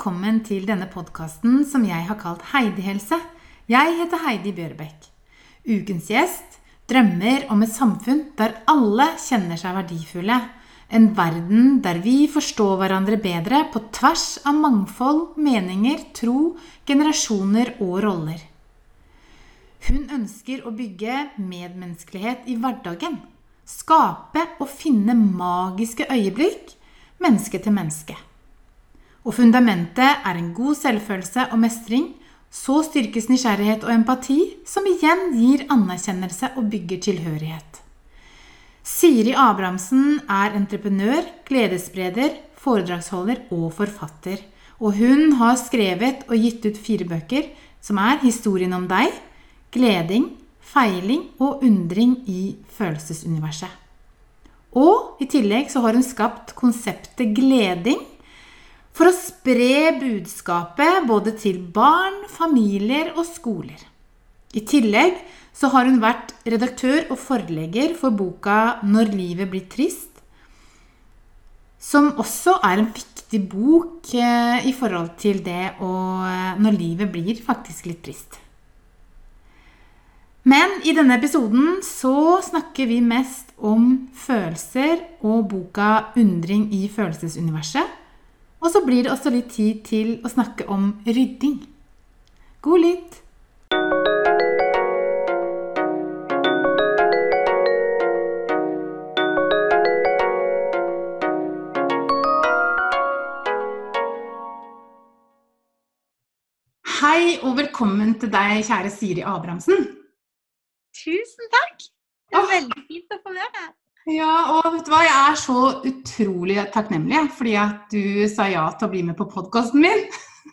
velkommen til denne podkasten som jeg har kalt Heidi-helse. Jeg heter Heidi Bjørbekk. Ukens gjest drømmer om et samfunn der alle kjenner seg verdifulle. En verden der vi forstår hverandre bedre på tvers av mangfold, meninger, tro, generasjoner og roller. Hun ønsker å bygge medmenneskelighet i hverdagen. Skape og finne magiske øyeblikk menneske til menneske. Og fundamentet er en god selvfølelse og mestring. Så styrkes nysgjerrighet og empati, som igjen gir anerkjennelse og bygger tilhørighet. Siri Abrahamsen er entreprenør, gledesspreder, foredragsholder og forfatter. Og hun har skrevet og gitt ut fire bøker, som er 'Historien om deg', 'Gleding', 'Feiling' og 'Undring i følelsesuniverset'. Og i tillegg så har hun skapt konseptet gleding for å spre budskapet både til barn, familier og skoler. I tillegg så har hun vært redaktør og forlegger for boka 'Når livet blir trist', som også er en viktig bok eh, i forhold til det å eh, Når livet blir faktisk litt trist. Men i denne episoden så snakker vi mest om følelser og boka 'Undring i følelsesuniverset'. Og så blir det også litt tid til å snakke om rydding. God lytt! Hei og velkommen til deg, kjære Siri Abrahamsen. Tusen takk. Det er veldig fint å få være her. Ja, og vet du hva, jeg er så utrolig takknemlig fordi at du sa ja til å bli med på podkasten min.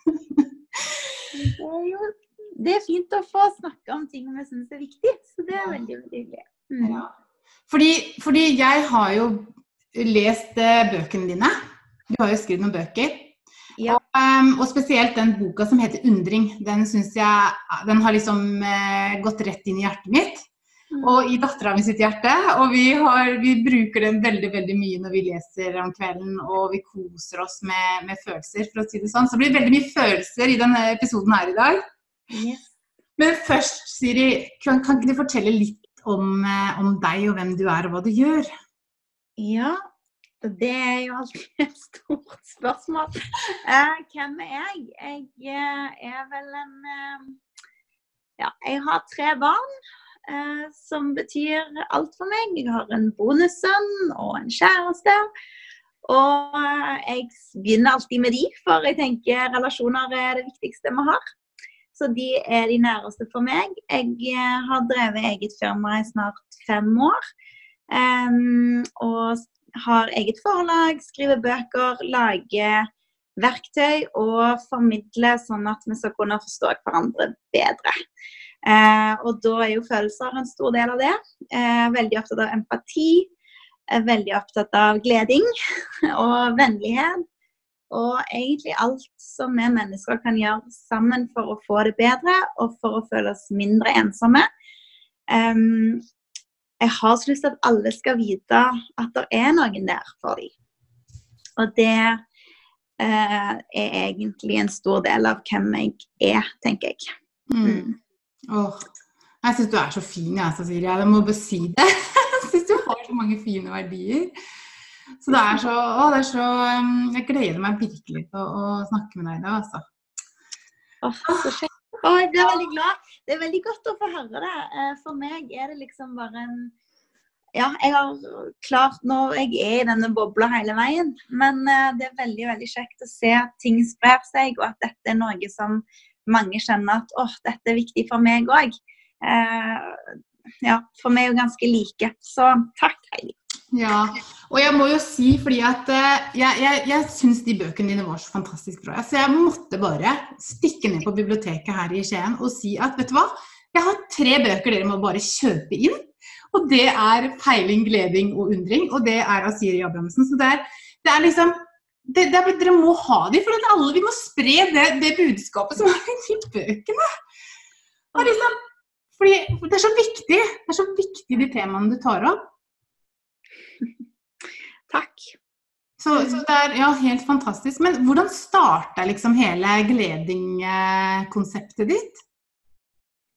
det, er jo, det er fint å få snakke om ting vi syns er viktig, så det er veldig, veldig hyggelig. Mm. Ja. Fordi, fordi, jeg har jo lest eh, bøkene dine. Du har jo skrevet noen bøker. Ja. Og, um, og, spesielt den boka som heter 'Undring'. Den syns jeg den har liksom uh, gått rett inn i hjertet mitt. Mm. Og i dattera mi sitt hjerte. Og vi, har, vi, bruker den veldig veldig mye når vi leser om kvelden. Og vi koser oss med, med, følelser, for å si det sånn. Så det blir veldig mye følelser i denne episoden her i dag. Yes. Men først, Siri, kan, kan ikke du fortelle litt om, uh, om deg og hvem du er, og hva du gjør? Ja, det er jo alltid et stort spørsmål. Eh, hvem er jeg? Jeg eh, er vel en eh, Ja, jeg har tre barn, eh, som betyr alt for meg. Jeg har en bonussønn og en kjæreste. Og eh, jeg begynner alltid med de, for jeg tenker relasjoner er det viktigste vi har. Så de er de næreste for meg. Jeg eh, har drevet eget firma i snart fem år. Og har eget forlag, skriver bøker, lager verktøy og formidler sånn at vi skal kunne forstå hverandre bedre. Eh, og da er jo følelser en stor del av det. Eh, veldig opptatt av empati. Eh, veldig opptatt av gleding og vennlighet. Og egentlig alt som vi mennesker kan gjøre sammen for å få det bedre og for å føle oss mindre ensomme. Um, jeg har så lyst til at alle skal vite at det er noen der for dem. Og det uh, er egentlig en stor del av hvem jeg er, tenker jeg. Mm. Åh, jeg syns du er så fin, jeg, Cecilie. Jeg må bare si det. Jeg syns du har så mange fine verdier. Så det er så, å, det er så um, Jeg gleder meg virkelig til å, å snakke med deg i dag, altså. Åh, så kjekt. Jeg blir veldig glad. Det er veldig godt å få høre det. Eh, for meg er det liksom bare en Ja, jeg har klart nå jeg er i denne bobla hele veien. Men eh, det er veldig, veldig kjekt å se at ting sprer seg, og at dette er noe som mange kjenner at åh, dette er viktig for meg òg. Eh, ja, for meg er jo ganske like. Så takk, Heidi. Ja, og jeg må jo si fordi at uh, jeg, jeg, jeg syns de bøkene dine var så fantastisk bra. Så jeg måtte bare stikke ned på biblioteket her i Skien og si at vet du hva, jeg har tre bøker dere må bare kjøpe inn. Og det er 'Peiling, gleding og undring', og det er av Siri Abrahamsen. Så det er, det er liksom det, det er, Dere må ha dem, for alle, vi må spre det, det budskapet som er i bøkene. Liksom, fordi Det er så viktig. Det er så viktig de temaene du tar opp. Takk. Så, så, det er ja, helt fantastisk. Men hvordan starta liksom hele Gleding-konseptet ditt?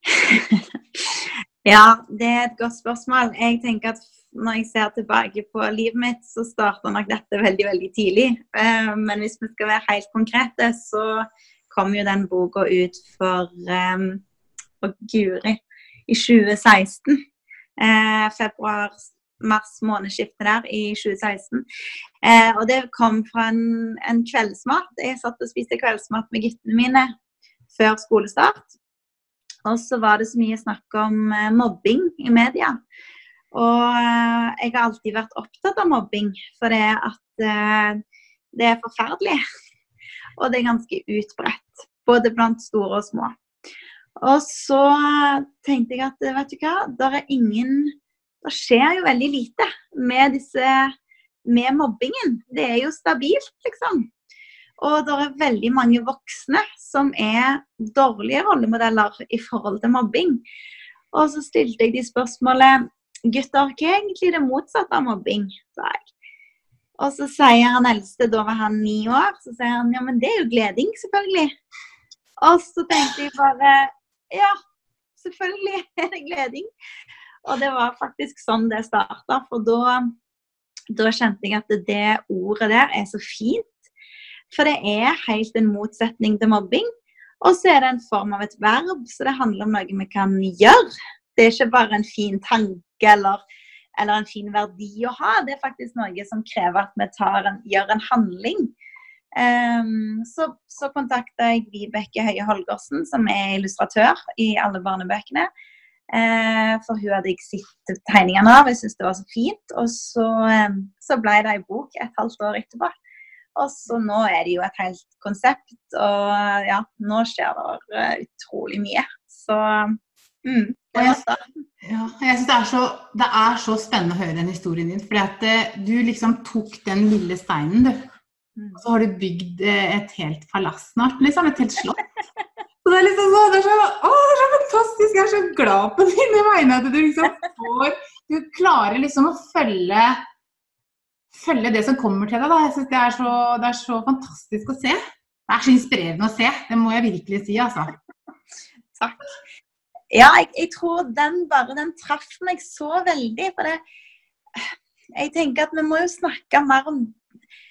ja, det er et godt spørsmål. Jeg tenker at når jeg ser tilbake på livet mitt, så starta nok dette veldig, veldig tidlig. Eh, men hvis vi skal være helt konkrete, så kom jo den boka ut for, um, for Guri i 2016. Eh, februar mars månedsskiftet der i 2016. Eh, og det kom fra en, en, kveldsmat. Jeg satt og spiste kveldsmat med guttene mine før skolestart. Og så var det så mye snakk om eh, mobbing i media. Og eh, jeg har alltid vært opptatt av mobbing, for det at eh, det er forferdelig. Og det er ganske utbredt, både blant store og små. Og så tenkte jeg at vet du hva, det er ingen det skjer jo veldig lite med disse med mobbingen. Det er jo stabilt, liksom. Og det er veldig mange voksne som er dårlige rollemodeller i forhold til mobbing. Og så stilte jeg de spørsmålet Gutter, hva er egentlig det motsatte av mobbing? sa jeg. Og så sier han eldste, da var han ni år, så sier han ja, men det er jo gleding, selvfølgelig. Og så tenkte jeg bare ja, selvfølgelig er det gleding. Og det var faktisk sånn det starta. For da, da, kjente jeg at det ordet der er så fint. For det er helt en motsetning til mobbing. Og så er det en form av et verb, så det handler om noe vi kan gjøre. Det er ikke bare en fin tanke eller, eller en fin verdi å ha. Det er faktisk noe som krever at vi en, gjør en handling. Um, så, så kontakta jeg Vibeke Høie Holgersen, som er illustratør i alle barnebøkene. Uh, for hun hadde jeg sett tegningene av, jeg syntes det var så fint. Og så, um, så ble det ei bok et halvt år etterpå. Og så nå er det jo et helt konsept, og ja, nå skjer det uh, utrolig mye. Så mm, Og jeg. Ja, jeg synes det er, så, det er så spennende å høre den historien din. fordi at uh, du liksom tok den lille steinen, du. Mm. Og så har du bygd uh, et helt palass snart, liksom. Et helt slott. Så det er liksom så, det er så, å, det er så fantastisk! Jeg er så glad på dine vegne at du liksom får Du klarer liksom å følge, følge det som kommer til deg. Da. Jeg synes det er, så, det er så fantastisk å se. Det er så inspirerende å se. Det må jeg virkelig si, altså. Takk. Ja, jeg, jeg tror den bare den traff meg så veldig. For det Jeg tenker at vi må jo snakke mer om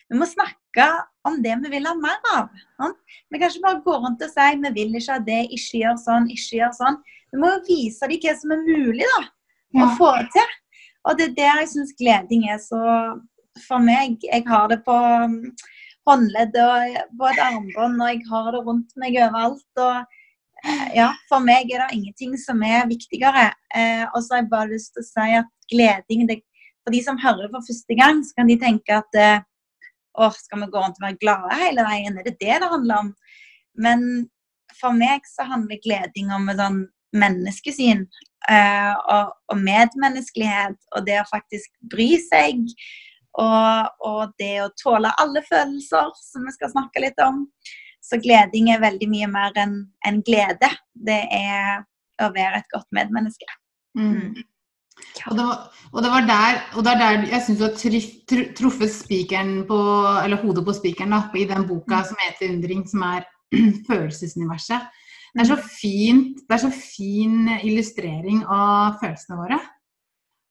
Vi må snakke om det vi vil ha mer av. Sånn? Vi kan ikke bare gå rundt og si vi vil ikke ha det, ikke gjør sånn, ikke gjør sånn. Vi må jo vise dem hva som er mulig da, å ja. få til. Og det er der jeg syns gleding er så For meg, jeg har det på um, håndleddet og på et armbånd, og jeg har det rundt meg overalt. og ja, For meg er det ingenting som er viktigere. Eh, og så har jeg bare lyst til å si at gleding det, For de som hører for første gang, så kan de tenke at eh, Åh, skal vi gå rundt og være glade hele veien? Er det det det handler om? Men for meg så handler gleding om sånn menneskesyn eh, og, og, medmenneskelighet. Og det å faktisk bry seg. Og, og, det å tåle alle følelser, som vi skal snakke litt om. Så gleding er veldig mye mer enn en glede. Det er å være et godt medmenneske. Mm. Og det, var, og det var der, og det er der jeg syns du har truffet spikeren på, eller hodet på spikeren da, i den boka mm. som heter 'Undring', som er følelsesuniverset. Det er så mm. fint, det er så fin illustrering av følelsene våre.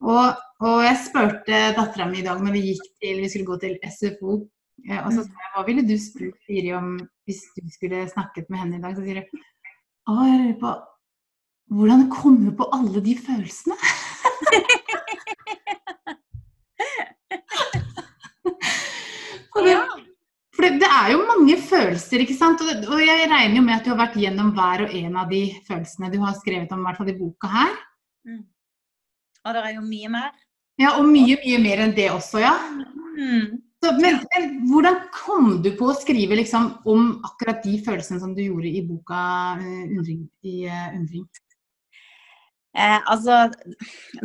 Og, og jeg spurte dattera mi i dag når vi gikk til, vi skulle gå til SFO, eh, og så sa jeg hva ville du spurt Siri om hvis du skulle snakket med henne i dag? Så sier du å, jeg lurer på hvordan komme på alle de følelsene? for det, det, er jo mange følelser, ikke sant? Og, og, jeg regner jo med at du har vært gjennom hver og en av de følelsene du har skrevet om, i hvert fall i boka her. Mm. Og det er jo mye mer. Ja, og mye, mye mer enn det også, ja. Mm. Så, men, men, hvordan kom du på å skrive liksom, om akkurat de følelsene som du gjorde i boka uh, Undring? I, uh, Undring? Eh, altså,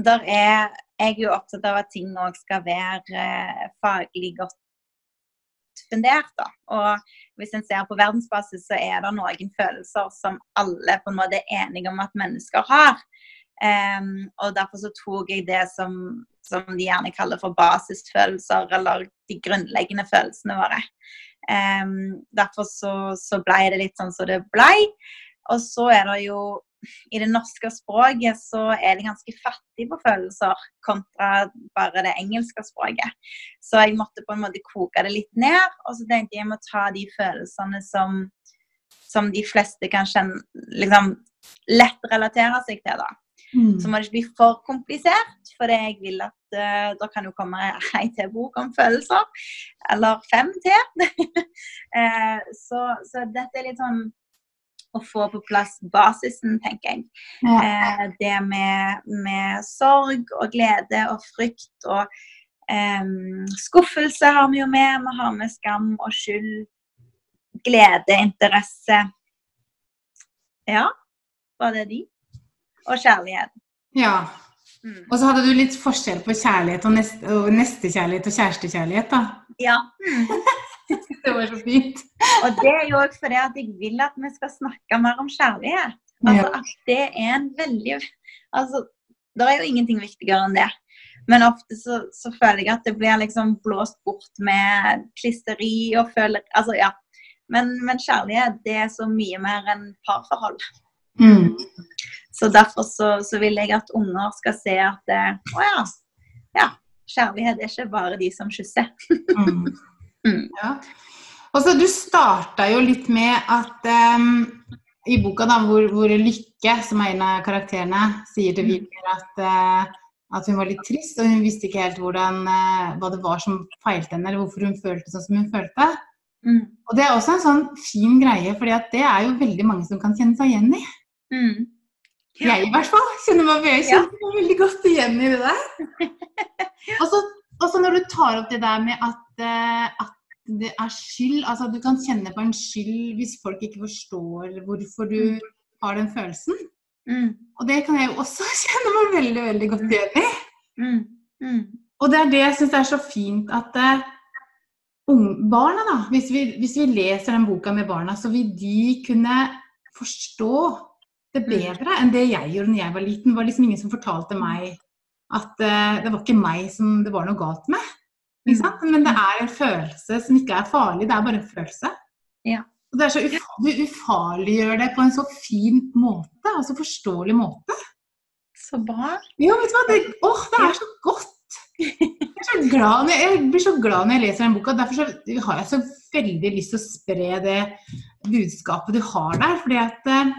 der er Jeg jo opptatt av at ting òg skal være eh, faglig godt fundert. Da. Og hvis en ser på verdensbasis, så er det noen følelser som alle på en måte er enige om at mennesker har. Um, og derfor så tok jeg det som, som de gjerne kaller for basisfølelser, eller de grunnleggende følelsene våre. Um, derfor så, så ble det litt sånn som det ble. Og så er det jo i det norske språket så er det ganske fattig på følelser kontra bare det engelske språket. Så jeg måtte på en måte koke det litt ned, og så tenkte jeg jeg må ta de følelsene som, som de fleste kan kjenne liksom, lett relatere seg til. da. Mm. Så må det ikke bli for komplisert, for jeg vil at uh, da kan jo komme ei til bok om følelser. Eller fem til. uh, så, så dette er litt sånn å få på plass basisen, tenker jeg. Ja. Uh, det med, med, sorg og glede og frykt og um, skuffelse har vi jo med. Vi har med skam og skyld, glede, interesse. Ja, var det de? Og kjærlighet. Ja. Mm. Og så hadde du litt forskjell på kjærlighet og, nest, og nestekjærlighet og kjærestekjærlighet, da. Ja. Mm. det var så fint. Og det er jo òg fordi at jeg vil at vi skal snakke mer om kjærlighet. Altså ja. at det er en veldig Altså, det er jo ingenting viktigere enn det. Men ofte så, så, føler jeg at det blir liksom blåst bort med klisteri og føler Altså, ja. Men, men kjærlighet, det er så mye mer enn parforhold. Mm. Så derfor så, så, vil jeg at unger skal se at det, Å ja. ja. Kjærlighet er ikke bare de som kysser. mm. Mm. Ja. Og så Du starta jo litt med at um, i boka da, hvor, hvor, Lykke, som er en av karakterene, sier til Wilmer mm. at, uh, at hun var litt trist, og hun visste ikke helt hvordan, uh, hva det var som feilte henne, eller hvorfor hun følte sånn som hun følte. Mm. Og Det er også en sånn fin greie, for det er jo veldig mange som kan kjenne seg igjen i. Mm. Ja. Jeg i hvert fall kjenner meg, jeg kjenner meg veldig godt igjen i det der. Og så og så når du tar opp det der med at, uh, at, det er skyld Altså du kan kjenne på en skyld hvis folk ikke forstår hvorfor du mm. har den følelsen. Mm. Og det kan jeg jo også kjenne meg veldig, veldig godt igjen i. Mm. Mm. Og det er det jeg syns er så fint at uh, barna, da, hvis vi, hvis vi, leser den boka med barna, så vil de kunne forstå det mm. bedre enn det jeg gjorde da jeg var liten. Det var liksom ingen som fortalte meg at uh, det var ikke meg som det var noe galt med. Mm. Men det er en følelse som ikke er farlig, det er bare en følelse. Ja. Og det er så ufarlig Du ufarliggjør det på en så fin måte, altså forståelig måte. Så bra. Ja, vet du hva. Det, åh, det er så godt. Jeg, så glad, jeg blir så glad når jeg leser den boka. Derfor har jeg så veldig lyst til å spre det budskapet du har der. fordi at eh,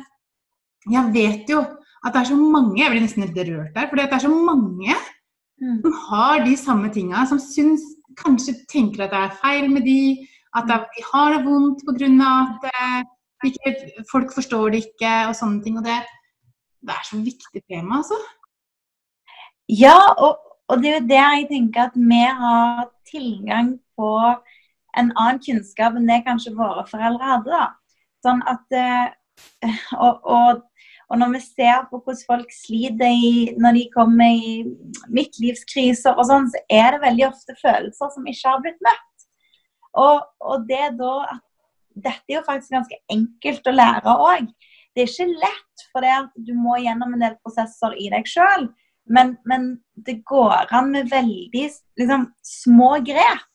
jeg vet jo at det er så mange Jeg blir nesten litt rørt der. For det er så mange mm. som har de samme tinga, som syns kanskje tenker at det er feil med de, at de har det vondt pga. at eh, ikke, folk forstår det ikke, og sånne ting. Og det, det er så viktig tema, altså. Ja, og, og, det er jo det jeg tenker at vi har tilgang på en annen kunnskap enn det kanskje våre foreldre hadde. da. Sånn at eh, og, og og når vi ser på hvordan folk sliter i, når de kommer i midtlivskriser og sånn, så er det veldig ofte følelser som ikke har blitt møtt. Og, og det da at dette er jo faktisk ganske enkelt å lære òg. Det er ikke lett, for du må gjennom en del prosesser i deg sjøl. Men, men, det går an med veldig liksom, små grep.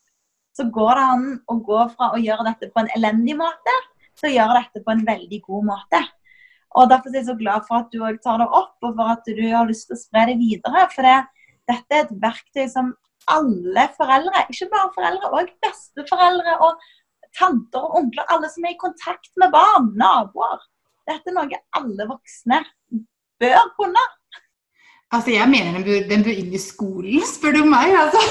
Så går det an å gå fra å gjøre dette på en elendig måte til å gjøre dette på en veldig god måte. Og Derfor er jeg så glad for at du tar det opp, og for at du har lyst til å spre det videre. For det, dette er et verktøy som alle foreldre, ikke bare foreldre, òg besteforeldre og tanter og onkler, alle som er i kontakt med barn, naboer. Dette er noe alle voksne bør kunne. Altså, Jeg mener den bør, den bør inn i skolen, spør du meg. altså.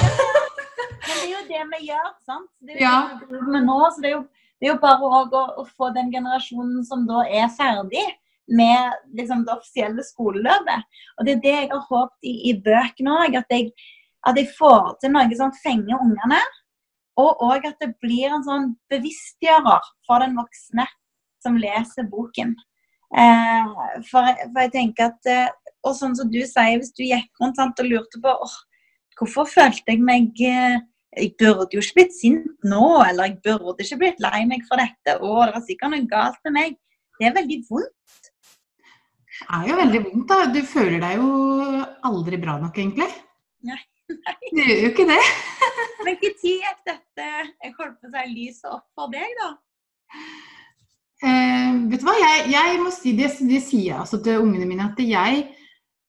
Men det er jo det vi gjør, sant. Det er jo ja. det vi driver med nå. så det er jo, det er jo bare å, å, få den generasjonen som da er ferdig, med liksom, det offisielle skoleløpet. Og Det er det jeg har håpet i, i bøkene òg. At, at, jeg får til noe som fenger ungene. Og òg at det blir en sånn bevisstgjører for den voksne som leser boken. Eh, for, for, jeg tenker at eh, Og sånn som du sier, hvis du gikk rundt sant, og lurte på oh, hvorfor følte jeg meg eh, jeg burde jo ikke blitt sint nå, eller jeg burde ikke blitt lei meg for dette. Å, det var sikkert noe galt med meg. Det er veldig vondt. Er jo veldig vondt, da. Du føler deg jo aldri bra nok, egentlig. Nei. Du gjør jo ikke det. Men når gikk dette jeg holdt på å si, lyset opp for deg, da? Eh, vet du hva, jeg, jeg må si det, det sier jeg altså til ungene mine, at jeg,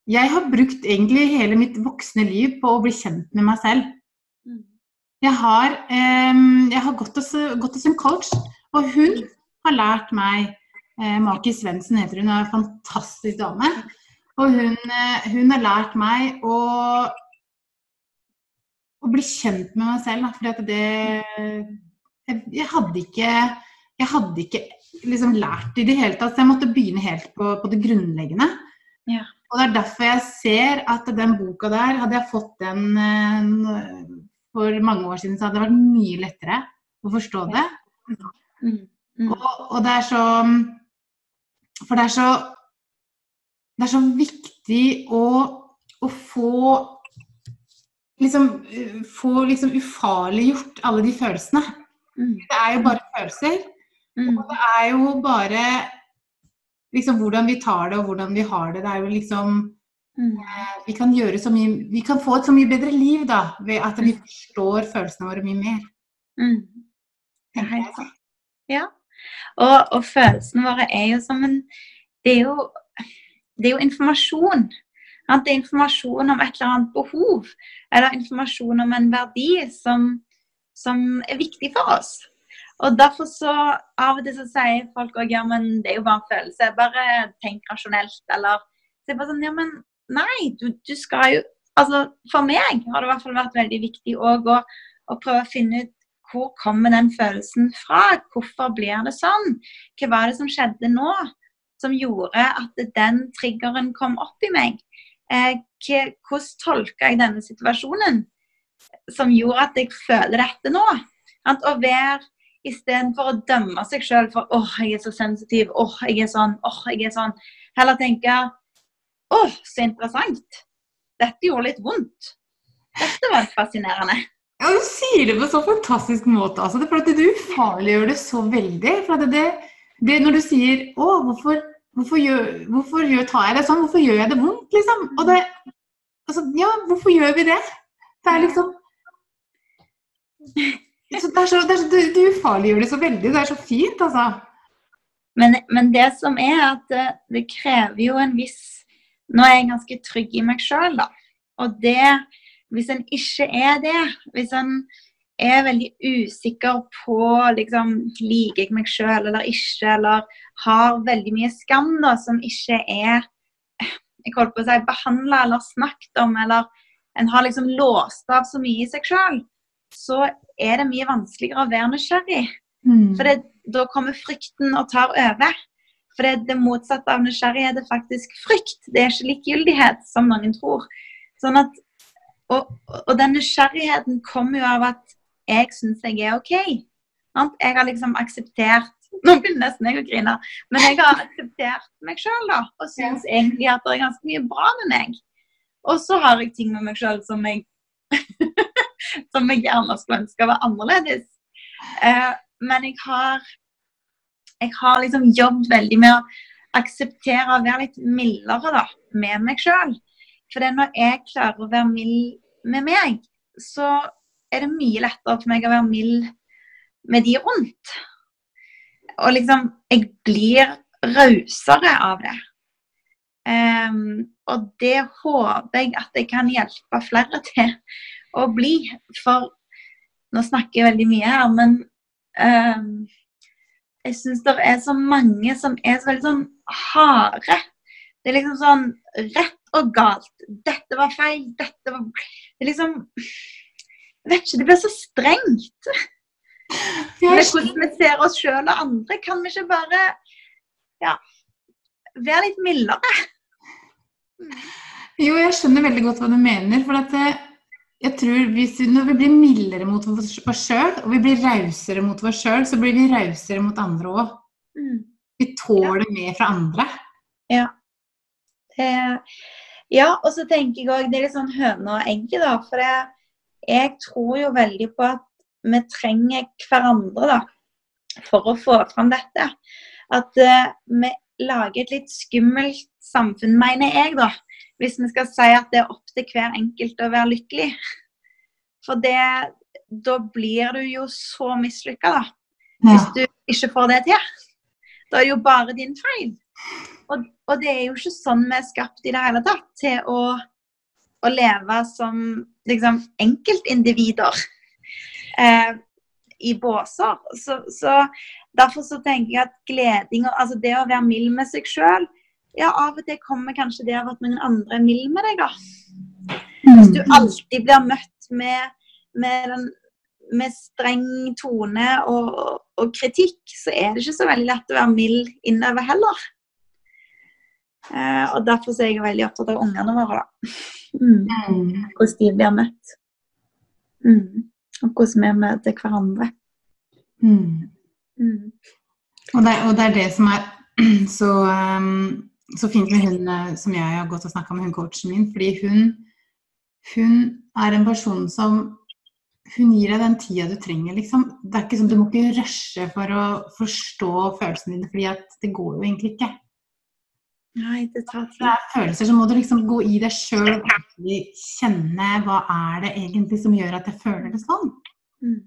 jeg har brukt egentlig hele mitt voksne liv på å bli kjent med meg selv. Mm. Jeg har, eh, jeg har gått, hos, gått hos en coach, og hun har lært meg Maki Svendsen heter hun, er en fantastisk dame. Og hun, eh, hun har lært meg å, å bli kjent med meg selv. For at det jeg, jeg hadde ikke jeg hadde ikke liksom lært i det hele tatt, så jeg måtte begynne helt på, på det grunnleggende. Ja. Og det er derfor jeg ser at den boka der, hadde jeg fått den eh, for mange år siden, så hadde det vært mye lettere å forstå det. Mm. Mm. Og, og det er så For det er så Det er så viktig å, å få liksom Få liksom ufarliggjort alle de følelsene. Mm. Det er jo bare følelser. Mm. Og det er jo bare liksom hvordan vi tar det og hvordan vi har det. Det er jo liksom Mm. eh, Vi kan gjøre så mye Vi kan få et så mye bedre liv da ved at vi forstår følelsene våre mye mer. Mm. Det er helt sant. Ja. Og, og følelsene våre er jo som en Det er jo, det er jo informasjon. At Det er informasjon om et eller annet behov. Eller informasjon om en verdi som, som er viktig for oss. Og derfor så Av og til så sier folk òg ja, men det er jo bare en følelse. Bare tenk rasjonelt. Eller så er bare sånn Ja, men nei, du, du skal jo Altså for meg har det i hvert fall vært veldig viktig òg å, å prøve å finne ut hvor kommer den følelsen fra? Hvorfor blir det sånn? Hva var det som skjedde nå som gjorde at den triggeren kom opp i meg? Eh, hvordan tolka jeg denne situasjonen som gjorde at jeg føler dette nå? Å være Istedenfor å dømme seg sjøl for åh, jeg er så sensitiv, åh, jeg er sånn, åh, jeg er sånn. Heller tenke åh, så interessant. Dette gjorde litt vondt. Dette var fascinerende. Ja, Du sier det på så fantastisk måte. Altså, for at du ufarliggjør det så veldig. For at det, det Når du sier 'Å, hvorfor, hvorfor, gjør, hvorfor gjør, tar jeg det sånn? Hvorfor gjør jeg det vondt?' liksom. Og det altså, Ja, hvorfor gjør vi det? Det er liksom det er så, det er så, du, du ufarliggjør det så veldig. Det er så fint, altså. Men, men det som er at det, det krever jo en viss Nå er jeg ganske trygg i meg sjøl, da. Og det Hvis en ikke er det, hvis en er veldig usikker på liksom, liker jeg meg sjøl eller ikke, eller har veldig mye skam da, som ikke er jeg holdt på å si, behandla eller snakket om, eller en har liksom låst av så mye i seg sjøl, så er det mye vanskeligere å være nysgjerrig. Mm. For det, da kommer frykten og tar over. For det, det motsatte av nysgjerrighet er faktisk frykt. Det er ikke likegyldighet, som noen tror. Sånn at, og, og den nysgjerrigheten kommer jo av at jeg syns jeg er OK. Sant? Jeg har liksom akseptert Nå begynner nesten jeg å grine. Men jeg har akseptert meg sjøl, da. Og syns egentlig at det er ganske mye bra med meg. Og så har jeg ting med meg sjøl som jeg som jeg gjerne skulle ønske var annerledes. Eh, men jeg har jeg har liksom jobbet veldig med å akseptere og være litt mildere da, med meg sjøl. For det når jeg klarer å være mild med meg, så er det mye lettere for meg å være mild med de rundt. Og liksom Jeg blir rausere av det. Um, og det håper jeg at jeg kan hjelpe flere til å bli. For nå snakker jeg veldig mye her, men um, jeg syns det er så mange som er så veldig sånn harde. Det er liksom sånn rett og galt. Dette var feil. Dette var Det er liksom Jeg vet ikke, det blir så strengt. Med hvordan vi ser oss sjøl og andre. Kan vi ikke bare ja, være litt mildere? Jo, jeg skjønner veldig godt hva du mener. For at eh, jeg tror hvis vi, når vi blir mildere mot oss sjøl, og vi blir rausere mot oss sjøl, så blir vi rausere mot andre òg. Mm. Vi tåler mer fra andre. Ja. Det, ja, og så tenker jeg òg det er litt sånn høne og egget, da. For jeg, jeg tror jo veldig på at vi trenger hverandre, da. For å få fram dette. At uh, vi lager et litt skummelt samfunn, mener jeg, da. Hvis vi skal si at det er opp til hver enkelt å være lykkelig. For det, da blir du jo så mislykka, da. Hvis du ikke får det til. Da er det jo bare din feil. Og, og, det er jo ikke sånn vi er skapt i det hele tatt, til å, å leve som liksom, enkeltindivider eh, i båser. Så, så, derfor så tenker jeg at gleding, altså det å være mild med seg sjøl Ja, av og til kommer kanskje det av at noen andre er mild med deg, da. Hvis du mm. alltid blir møtt med, med, den, med streng tone og, og, kritikk, så er det ikke så veldig lett å være mild innover heller. Eh, og Derfor er jeg veldig opptatt av ungene våre. da. Mm. mm. Hvordan de blir møtt. Mm. Og hvordan vi møter hverandre. Mm. Mm. Og, det, og, det, er det som er så, um, så fint med hun eh, som jeg har gått og snakka med, hun coachen min. Fordi hun, hun er en person som hun gir deg den tida du trenger, liksom. Det er ikke sånn, Du må ikke rushe for å forstå følelsene dine, fordi det går jo egentlig ikke. Nei, det tar tid. Det er følelser, så må du liksom gå i deg sjøl og kjenne hva er det egentlig som gjør at jeg føler det sånn. Mm.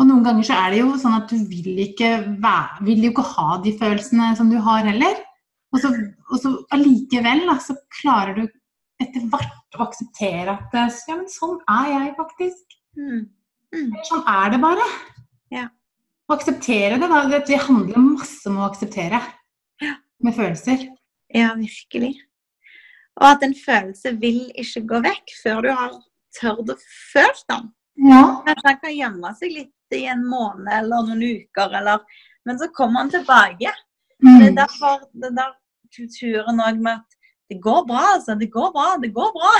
Og noen ganger så er det jo sånn at du vil ikke, være, vil jo ikke ha de følelsene som du har heller. Og så, og så allikevel da, så klarer du etter hvert å akseptere at ja, men sånn er jeg faktisk. Mm. Mm. Sånn er det bare. Ja. Å akseptere det, da. Det handler masse om å akseptere ja. med følelser. Ja, virkelig. Og at en følelse vil ikke gå vekk før du har tørt å føle den. Ja. Kanskje han kan gjemme seg litt i en måned eller noen uker, eller Men så kommer han tilbake. Mm. Det er derfor den der kulturen òg med at det går bra, altså. Det går bra, det går bra.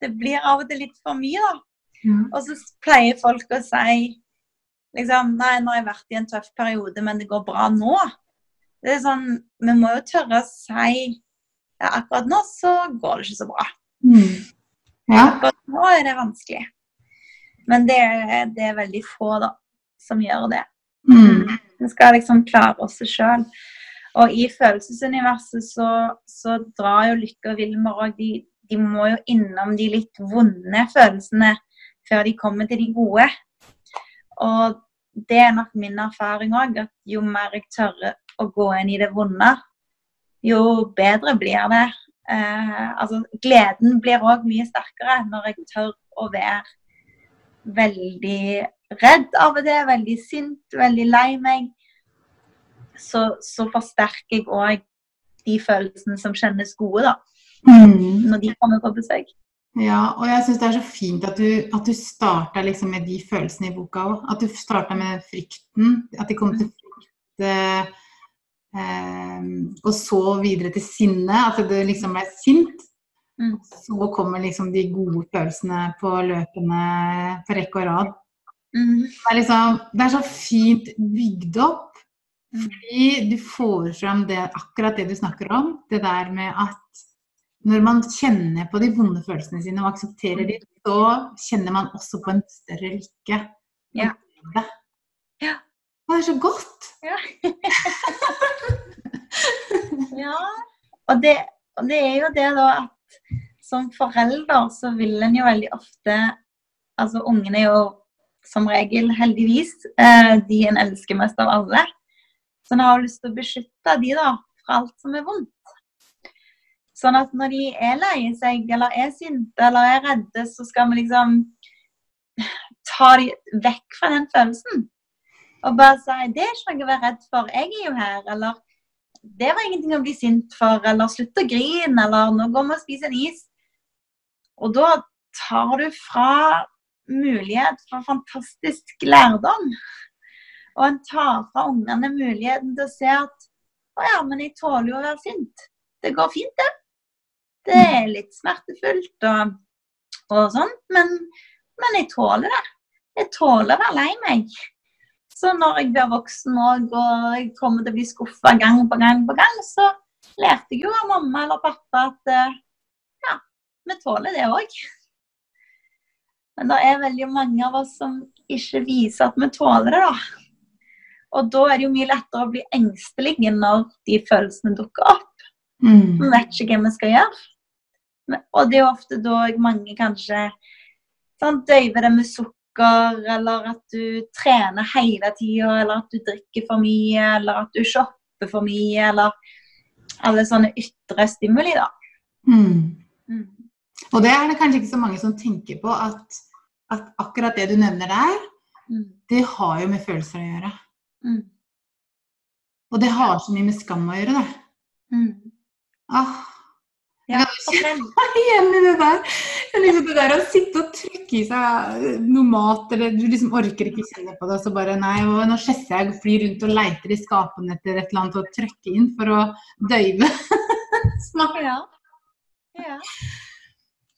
Det blir av og til litt for mye, da. Mm. Og så pleier folk å si liksom Nei, nå har jeg vært i en tøff periode, men det går bra nå. Det er sånn Vi må jo tørre å si ja, akkurat nå så går det ikke så bra. Mm. Ja. Akkurat nå er det vanskelig. Men det er, det er, veldig få da, som gjør det. Mm. Vi skal liksom klare oss sjøl. Og i følelsesuniverset så, så drar jo Lykke og Wilmer òg de, de, må jo innom de litt vonde følelsene før de kommer til de gode. Og det er nok min erfaring òg, at jo mer jeg tør å gå inn i det vonde, jo bedre blir det. Eh, altså, gleden blir òg mye sterkere når jeg tør å være veldig redd av og til, veldig sint, veldig lei meg, så, så forsterker jeg òg de følelsene som kjennes gode, da. Mm. Når de kommer på besøk. Ja, og jeg syns det er så fint at du, at du starta liksom med de følelsene i boka òg. At du starta med frykten. At de kom til frykt eh, og så videre til sinnet, At du liksom ble sint. Mm. Så kommer liksom de gode følelsene på løpende på rekke og rad. Mm. Det, er liksom, det er så fint bygd opp. Mm. Fordi du får fram det, akkurat det du snakker om. Det der med at når man kjenner på de vonde følelsene sine og aksepterer dem, så kjenner man også på en større lykke. Ja. Ja. Det er så godt! Ja. ja. Og, det, og det er jo det da at som forelder så vil en jo veldig ofte Altså ungene er jo som regel, heldigvis, eh, de en elsker mest av alle. Så en har lyst til å beskytte de da, fra alt som er vondt. Sånn at når de er lei seg, eller er sinte, eller er redde, så skal vi liksom ta de vekk fra den følelsen. Og bare si 'Det er ikke noe å være redd for, jeg er jo her', eller 'Det var ingenting å bli sint for', eller 'Slutt å grine', eller 'Nå går vi og spiser en is'. Og da tar du fra mulighet for fantastisk lærdom. Og en tar fra ungene muligheten til å se at å ja, men jeg tåler jo å være sint. Det går fint, det. Det er litt smertefullt og, og sånn, men, men, jeg tåler det. Jeg tåler å være lei meg. Så når jeg blir voksen og jeg kommer til å bli skuffa gang på gang på gang, så lærte jeg jo av mamma eller pappa at ja, vi tåler det òg. Men det er veldig mange av oss som ikke viser at vi tåler det, da. Og da er det jo mye lettere å bli engstelig når de følelsene dukker opp. Mm. Vi vet ikke hva vi skal gjøre. Men, og det er jo ofte da mange kanskje sant, døyver det med sukker, eller at du trener hele tida, eller at du drikker for mye, eller at du shopper for mye, eller alle sånne ytre stimuli, da. Mm. Mm. Og det er det kanskje ikke så mange som tenker på, at, at akkurat det du nevner der, Mm. det har jo med følelser å gjøre. Mm. Og det har så mye med skam å gjøre, det. Mm. Ah, Ja, igjen i det der. Er Liksom det der å sitte og trykke i seg noe mat, eller du liksom orker ikke kjenne på det, og så bare nei, nå skjesser jeg og flyr rundt og leiter i skapene etter et eller annet å trykke inn for å døyve smak. Ja. ja.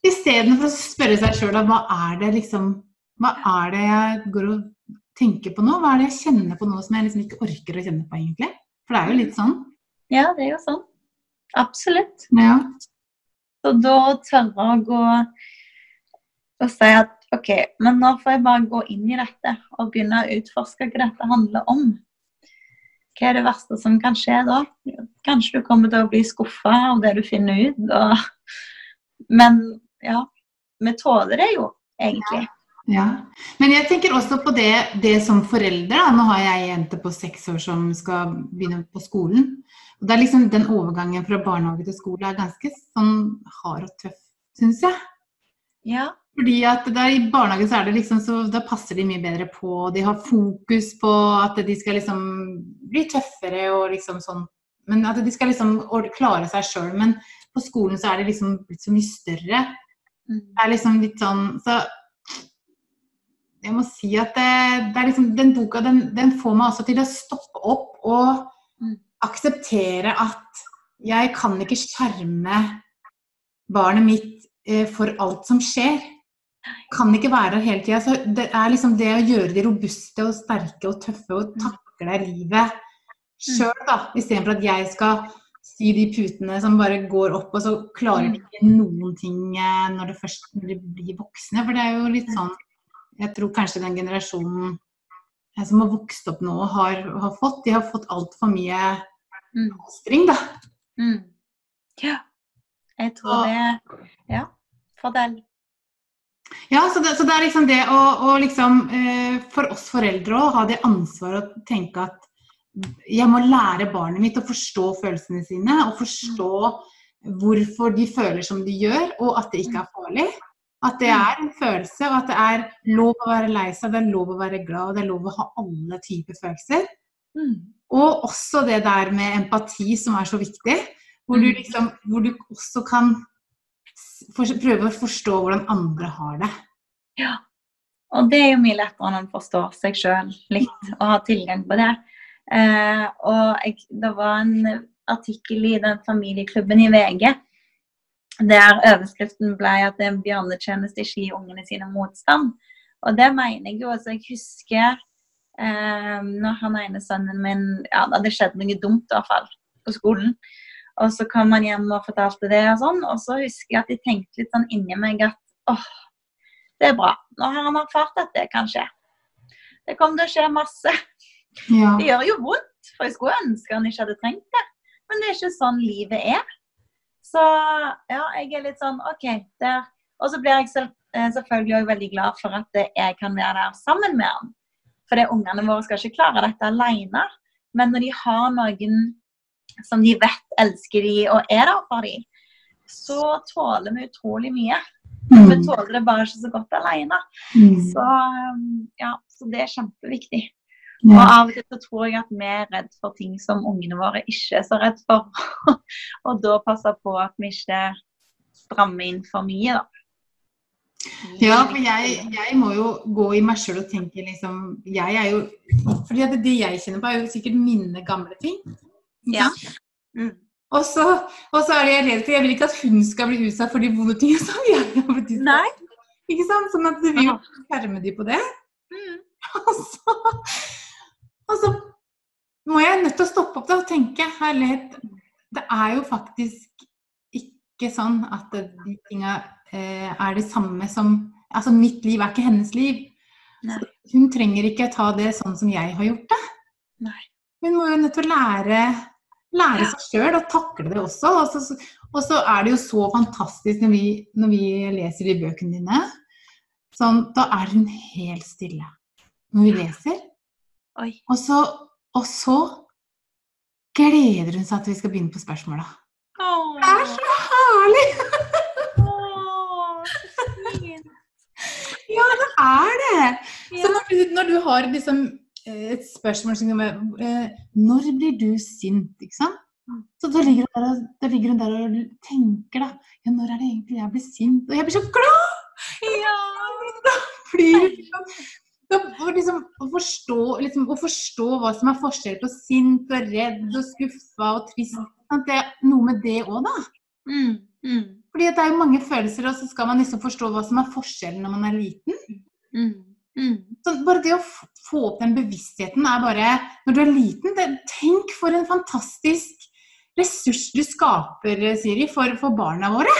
Istedenfor å spørre seg sjøl hva er det liksom Hva er det jeg går og tenker på nå? Hva er det jeg kjenner på nå som jeg liksom ikke orker å kjenne på, egentlig? For det er jo litt sånn. ja, det er jo sånn. Absolutt. Ja. Så da tørre å gå og si at OK, men nå får jeg bare gå inn i dette og begynne å utforske hva dette handler om. Hva er det verste som kan skje da? Kanskje du kommer til å bli skuffa av det du finner ut. Og... Men ja, vi tåler det jo egentlig. Ja. Men jeg tenker også på det, det som foreldre. Da. Nå har jeg ei jente på seks år som skal begynne på skolen. Og det er liksom Den overgangen fra barnehage til skole er ganske sånn hard og tøff, syns jeg. Ja. Fordi at der I barnehagen så er det liksom så, da passer de mye bedre på. De har fokus på at de skal liksom bli tøffere og liksom sånn. Men at de skal liksom klare seg sjøl. Men på skolen så er det liksom blitt så mye større. Mm. Det er liksom litt sånn Så jeg må si at det, det er liksom Den boka den, den får meg også til å stoppe opp og Mm. Akseptere at jeg kan ikke skjerme barnet mitt eh, for alt som skjer. Kan ikke være her hele tida. Så det er liksom det å gjøre de robuste og sterke og tøffe og takle livet sjøl, da. Istedenfor at jeg skal sy de putene som bare går opp, og så klarer de ikke noen ting eh, når, de først, når de blir voksne. For det er jo litt sånn Jeg tror kanskje den generasjonen som har vokst opp nå, har, har fått. De har fått altfor mye Mm. da. Mm. Ja. Jeg tror Og- det Ja. Fortell. Ja, så det, så det er liksom det å, å liksom eh, For oss foreldre å ha det ansvaret å tenke at jeg må lære barnet mitt å forstå følelsene sine, og forstå hvorfor de føler som de gjør, og at det ikke er farlig. At det er en følelse, og at det er lov å være lei seg, det er lov å være glad, og det er lov å ha alle typer følelser. Mm. Og også det der med empati som er så viktig. Hvor du, Mm. liksom, hvor du også kan for, prøve å forstå hvordan andre har det. Ja. Og det er jo mye lettere når en forstår seg sjøl litt og har tilgang på det. Eh, og jeg, det var en artikkel i den familieklubben i VG der overskriften ble at det en bjørnetjeneste ikke gir ungene sine motstand. Og det mener jeg jo. altså Jeg husker eh, når han ene sønnen min ja, Det hadde skjedd noe dumt i hvert fall på skolen. Og så kom han hjem og fortalte det og sånn. Og så husker jeg at jeg tenkte litt sånn inni meg at åh, det er bra. Nå har han erfart at det kan skje. Det kommer til å skje masse. Ja. Det gjør jo vondt, for jeg skulle ønske han ikke hadde trengt det. Men det er ikke sånn livet er. Så ja, jeg er litt sånn OK, der. Og så blir jeg selv, eh, selvfølgelig også veldig glad for at eh, jeg kan være der sammen med han. For det, ungene våre skal ikke klare dette alene. Men når de har noen som de vet elsker de og er der for de, så tåler vi utrolig mye. Vi Mm. tåler det bare ikke så godt alene. Mm. Så, um, ja, så det er kjempeviktig. Og av og til så tror jeg at vi er redd for ting som ungene våre ikke er så redd for. og da passe på at vi ikke strammer inn for mye, da. ja, for jeg, jeg må jo gå i meg sjøl og tenke liksom Jeg er jo fordi at det jeg kjenner på, er jo sikkert mine gamle ting. Ja. Mm. Og så, og så er jeg redd for Jeg vil ikke at hun skal bli utsatt for de vonde tingene som jeg har blitt utsatt for. Ikke sant? Sånn at vi vil skjerme de på det. Mm. Og så, og så må jeg nødt til å stoppe opp da og tenke herlighet, det er jo faktisk ikke sånn at de tinga eh, er det samme som Altså, mitt liv er ikke hennes liv. Nei. Hun trenger ikke ta det sånn som jeg har gjort det. Nei. Hun må jo nødt til å lære, lære seg sjøl og takle det også. Og så, og så, er det jo så fantastisk når vi, når vi leser de bøkene dine. Sånn, da er hun helt stille når vi leser. Og så, og så gleder hun seg til vi skal begynne på spørsmåla. Det er så herlig! Ja, det er det. Så når du, når du har liksom eh, et spørsmål som er eh, Når blir du sint? Ikke sant? Mm. Så da ligger, hun der, da ligger hun der og tenker, da. Ja, når er det egentlig jeg blir sint? Og jeg blir så glad! Ja! Da blir liksom, da, liksom, å, forstå, liksom, å forstå hva som er forskjell på sint og redd og skuffa og trist. Det er noe med det òg, da. Mm, mm. Fordi det er jo mange følelser, og så skal man liksom forstå hva som er forskjellen når man er liten. Mm. Mm. Så bare det å få opp den bevisstheten er bare Når du er liten, det, tenk for en fantastisk ressurs du skaper, Siri, for, for barna våre.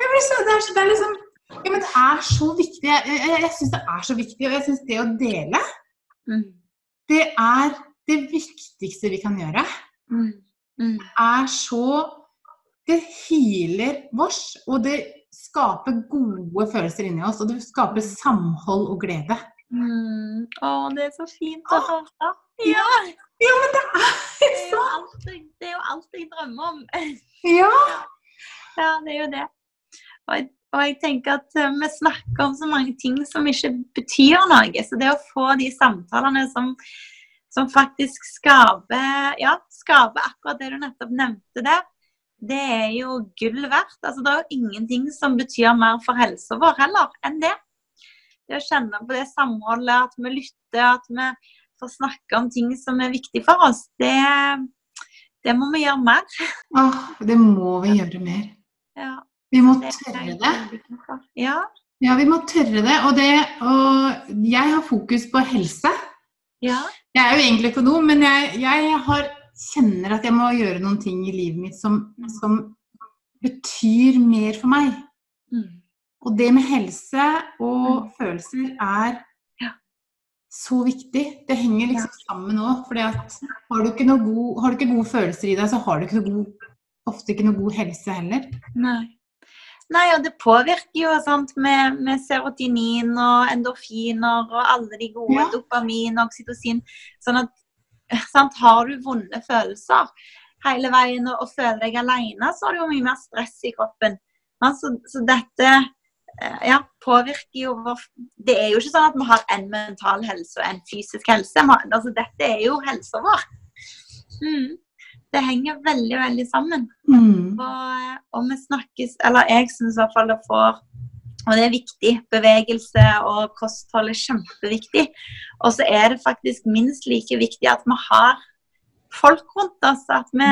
Det så, det, er, det, er liksom, ja, men det er så viktig. Jeg, jeg, jeg syns det er så viktig, og jeg syns det å dele, mm. det er det viktigste vi kan gjøre. Mm. Mm. er så det healer vårs, og det skaper gode følelser inni oss. Og det skaper samhold og glede. Mm. Å, det er så fint å høre. Ja. ja, men det er så det, det er jo alt jeg drømmer om. Ja. ja, det er jo det. Og og jeg tenker at uh, vi snakker om så mange ting som ikke betyr noe. Så det å få de samtalene som, som faktisk skaper, ja, skaper akkurat det du nettopp nevnte der, det er jo gull verdt. Altså, det er jo ingenting som betyr mer for helsa vår heller enn det. Det å kjenne på det samholdet, at vi lytter, at vi får snakke om ting som er viktig for oss, det, det må vi gjøre mer. Åh, det må vi gjøre mer. Ja, Vi må tørre det. Ja. Ja, vi må tørre det. Og, det, og jeg har fokus på helse. Ja. Jeg er jo egentlig økonom, men jeg, jeg har, kjenner at jeg må gjøre noen ting i livet mitt som, som betyr mer for meg. Mm. Og det med helse og følelser er Ja. så viktig. Det henger liksom sammen òg. For har, du ikke god- har du ikke gode følelser i deg, så har du ikke god, ofte ikke noe god helse heller. Nei. Nei, og det påvirker jo sant, med, med serotonin og endorfiner og alle de gode Ja. dopamin og oksytocin. Sånn at sant, har du vonde følelser hele veien og, og føler deg alene, så har du jo mye mer stress i kroppen. Ja, så, så dette eh, ja, påvirker jo vår Det er jo ikke sånn at vi har en mental helse og en fysisk helse. Altså, dette er jo helsa vår. Mm. Det henger veldig, veldig sammen. Mm. Og, og vi snakkes Eller jeg syns i hvert fall det får Og det er viktig. Bevegelse og kosthold er kjempeviktig. Og så er det faktisk minst like viktig at vi har folk rundt oss. At vi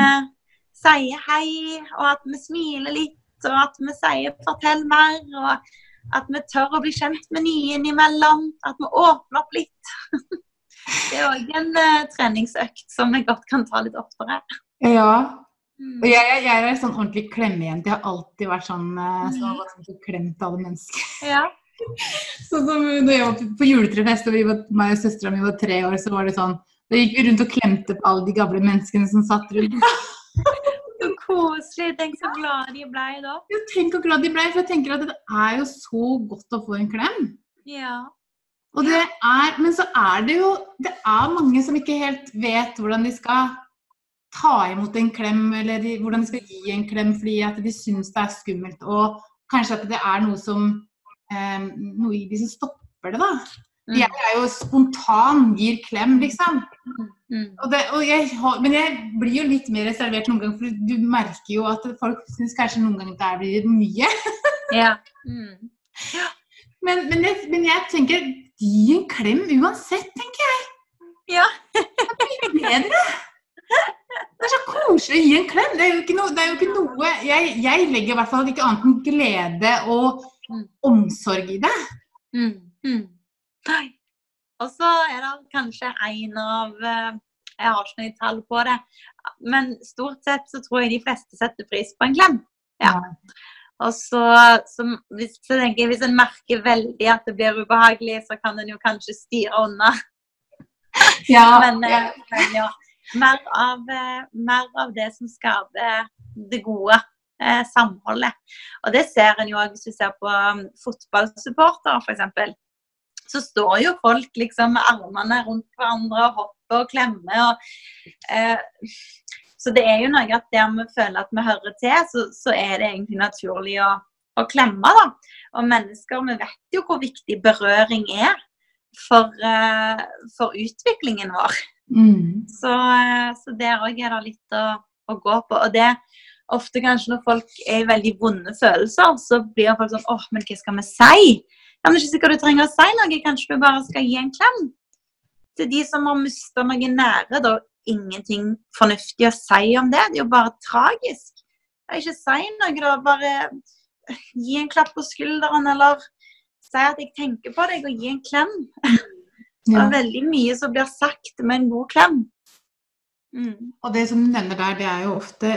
sier hei, og at vi smiler litt, og at vi sier 'fortell mer', og at vi tør å bli kjent med nye innimellom. At vi åpner opp litt. Det er òg en uh, treningsøkt som vi godt kan ta litt oftere. Ja. Mm. Og jeg, jeg, jeg er sånn ordentlig klemmejente. Jeg har alltid vært sånn sånn, har gått rundt og klemt alle mennesker. Ja. Sånn som når jeg var på- juletrefest og vi var, meg og søstera mi var tre år, så var det sånn Da gikk vi rundt og klemte på alle de gamle menneskene som satt rundt. Så koselig. Tenk så glad de ble da. Ja, Tenk hvor glad de ble, for jeg tenker at det er jo så godt å få en klem. Ja. Og det er, men så er det jo Det er mange som ikke helt vet hvordan de skal ta imot en klem, eller de, hvordan de skal gi en klem fordi at de syns det er skummelt. Og kanskje at det er noe som eh, Noe i de som stopper det, da. Mm. Jeg er jo spontan, gir klem, liksom. Mm. Og det, og jeg, men jeg blir jo litt mer reservert noen ganger, for du merker jo at folk syns kanskje noen ganger det blir mye. Ja. Mm. Men, men, jeg, men jeg tenker gi en klem uansett, tenker jeg. Ja. Bedre. Det er så koselig å gi en klem. Det er jo ikke noe, det jo ikke noe jeg, jeg legger i hvert fall ikke annet enn glede og Mm. omsorg i det. Mm. Mm. Og så er det kanskje en av eh, Jeg har ikke noe tall på det, men stort sett så tror jeg de fleste setter pris på en klem. Ja. Og så, så hvis, så tenker jeg, hvis en merker veldig at det blir ubehagelig, så kan en jo kanskje styre unna. Ja, Men, ja. eh, men ja. Mer, av, eh, mer av det som skaper det gode eh, samholdet. Og det ser en jo òg hvis vi ser på um, fotballsupportere, f.eks. Så står jo folk liksom med armene rundt hverandre og hopper og klemmer. Og, eh, så det er jo noe at der vi føler at vi hører til, så, så er det egentlig naturlig å, å klemme. da. Og mennesker, vi vet jo hvor viktig berøring er for, uh, for utviklingen vår. Mm. Så, uh, så, der òg er det litt å, å, gå på. Og det ofte kanskje når folk er i veldig vonde følelser, så blir folk sånn åh, men hva skal vi si? Ja, men ikke sikkert du trenger å si noe, kanskje du bare skal gi en klem. Til de som har mista noe nære, da ingenting fornuftig å si om det. Det er jo bare tragisk. Jeg Ikke si noe, da. Bare gi en klapp på skulderen, eller si at jeg tenker på deg, og gi en klem. Det er veldig mye som blir sagt med en god klem. Mm. Og det som du nevner der, det er jo ofte